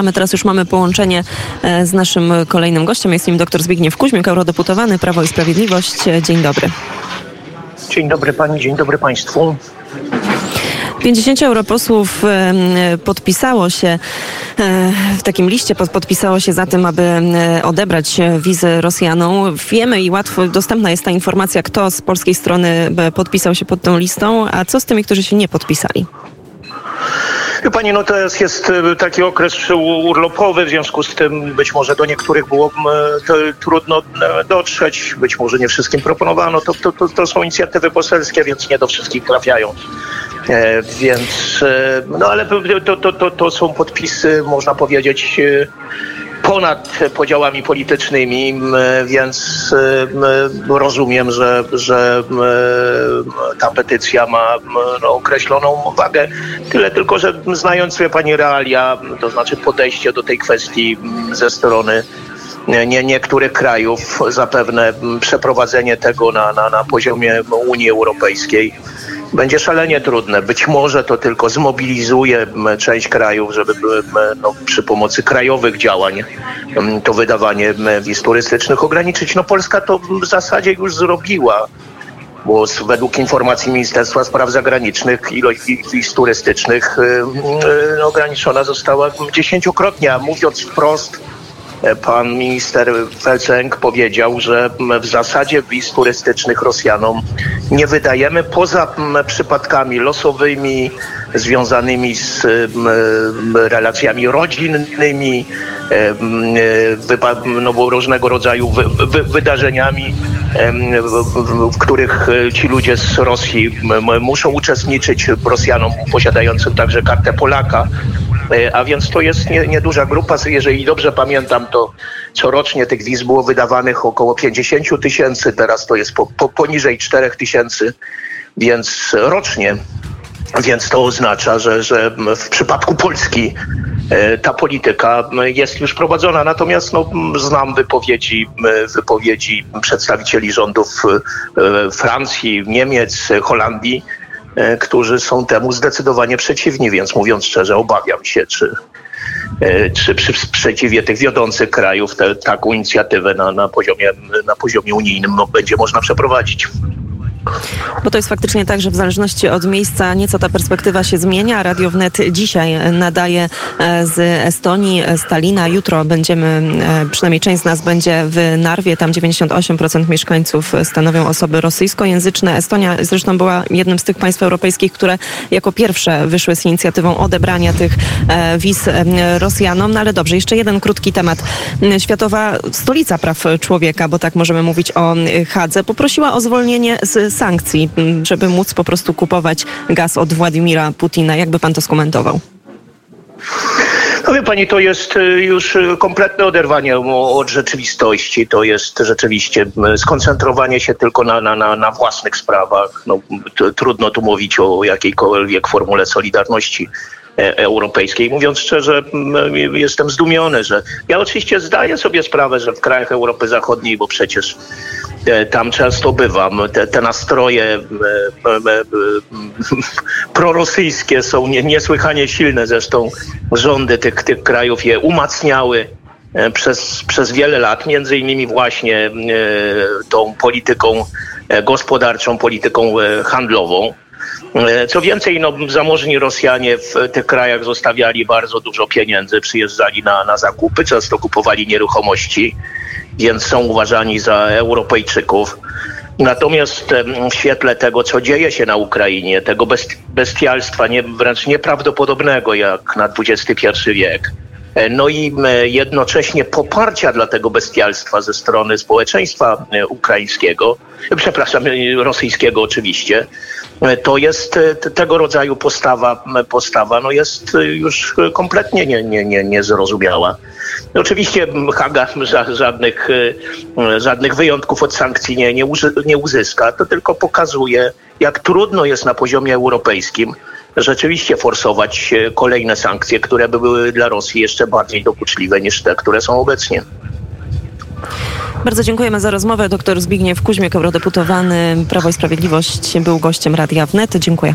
A my teraz już mamy połączenie e, z naszym kolejnym gościem. Jest nim dr Zbigniew Kuźmiuk, eurodeputowany Prawo i Sprawiedliwość. Dzień dobry. Dzień dobry pani, dzień dobry państwu. 50 europosłów podpisało się e, w takim liście, podpisało się za tym, aby odebrać wizy Rosjanom. Wiemy i łatwo dostępna jest ta informacja, kto z polskiej strony podpisał się pod tą listą, a co z tymi, którzy się nie podpisali? Pani, no teraz jest e, taki okres urlopowy, w związku z tym być może do niektórych było trudno e, dotrzeć, być może nie wszystkim proponowano. To, to, to, to są inicjatywy poselskie, więc nie do wszystkich trafiają. E, więc, e, no ale to, to, to, to są podpisy, można powiedzieć, e, ponad podziałami politycznymi, więc rozumiem, że, że ta petycja ma no, określoną wagę. Tyle tylko, że znając sobie pani realia, to znaczy podejście do tej kwestii ze strony nie, niektórych krajów, zapewne przeprowadzenie tego na, na, na poziomie Unii Europejskiej będzie szalenie trudne. Być może to tylko zmobilizuje część krajów, żeby no, przy pomocy krajowych działań to wydawanie wiz turystycznych ograniczyć. No Polska to w zasadzie już zrobiła bo według informacji Ministerstwa Spraw Zagranicznych ilość wiz turystycznych y, ograniczona została dziesięciokrotnie, a mówiąc wprost, pan minister Felceng powiedział, że w zasadzie wiz turystycznych Rosjanom nie wydajemy poza przypadkami losowymi związanymi z relacjami rodzinnymi, no bo różnego rodzaju wydarzeniami, w których ci ludzie z Rosji muszą uczestniczyć, Rosjanom posiadającym także kartę Polaka. E, a więc to jest nieduża nie grupa. Jeżeli dobrze pamiętam, to corocznie tych wiz było wydawanych około 50 tysięcy, teraz to jest po, po, poniżej 4 tysięcy, więc rocznie. Więc to oznacza, że, że w przypadku Polski e, ta polityka jest już prowadzona. Natomiast no, znam wypowiedzi, wypowiedzi przedstawicieli rządów e, Francji, Niemiec, Holandii, E, którzy są temu zdecydowanie przeciwni, więc mówiąc szczerze, obawiam się, czy, e, czy przy sprzeciwie tych wiodących krajów te, taką inicjatywę na, na, poziomie, na poziomie unijnym no, będzie można przeprowadzić. Bo to jest faktycznie tak, że w zależności od miejsca nieco ta perspektywa się zmienia. Radio Wnet dzisiaj nadaje e, z Estonii, Stalina. Jutro będziemy, e, przynajmniej część z nas będzie w Narwie. Tam 98% mieszkańców stanowią osoby rosyjskojęzyczne. Estonia zresztą była jednym z tych państw europejskich, które jako pierwsze wyszły z inicjatywą odebrania tych e, wiz Rosjanom. No ale dobrze, jeszcze jeden krótki temat. Światowa Stolica Praw Człowieka, bo tak możemy mówić o Hadze, poprosiła o zwolnienie z sankcji, żeby móc po prostu kupować gaz od Władimira Putina. Jakby pan to skomentował? No wie pani, to jest y, już kompletne oderwanie od rzeczywistości. To jest rzeczywiście skoncentrowanie się tylko na, na, na własnych sprawach. No, trudno tu mówić o jakiejkolwiek formule solidarności e, europejskiej. Mówiąc szczerze, jestem zdumiony, że ja oczywiście zdaję sobie sprawę, że w krajach Europy Zachodniej, bo przecież tam często bywam. Te, te nastroje e, e, prorosyjskie są niesłychanie silne. Zresztą rządy tych, tych krajów je umacniały przez, przez wiele lat, między innymi właśnie tą polityką gospodarczą, polityką handlową. Co więcej, no, zamożni Rosjanie w tych krajach zostawiali bardzo dużo pieniędzy, przyjeżdżali na, na zakupy, często kupowali nieruchomości więc są uważani za Europejczyków. Natomiast w świetle tego, co dzieje się na Ukrainie, tego bestialstwa nie, wręcz nieprawdopodobnego jak na XXI wiek, no i jednocześnie poparcia dla tego bestialstwa ze strony społeczeństwa e, ukraińskiego, przepraszam, e, rosyjskiego oczywiście, to jest tego rodzaju postawa, postawa no jest już kompletnie nie, nie, nie, niezrozumiała. Oczywiście Haga żadnych, żadnych wyjątków od sankcji nie, nie uzyska, to tylko pokazuje, jak trudno jest na poziomie europejskim rzeczywiście forsować kolejne sankcje, które by były dla Rosji jeszcze bardziej dokuczliwe niż te, które są obecnie. Bardzo dziękujemy za rozmowę. Dr Zbigniew Kuźmiek, eurodeputowany Prawo i Sprawiedliwość, był gościem Radia Wnet. Dziękuję.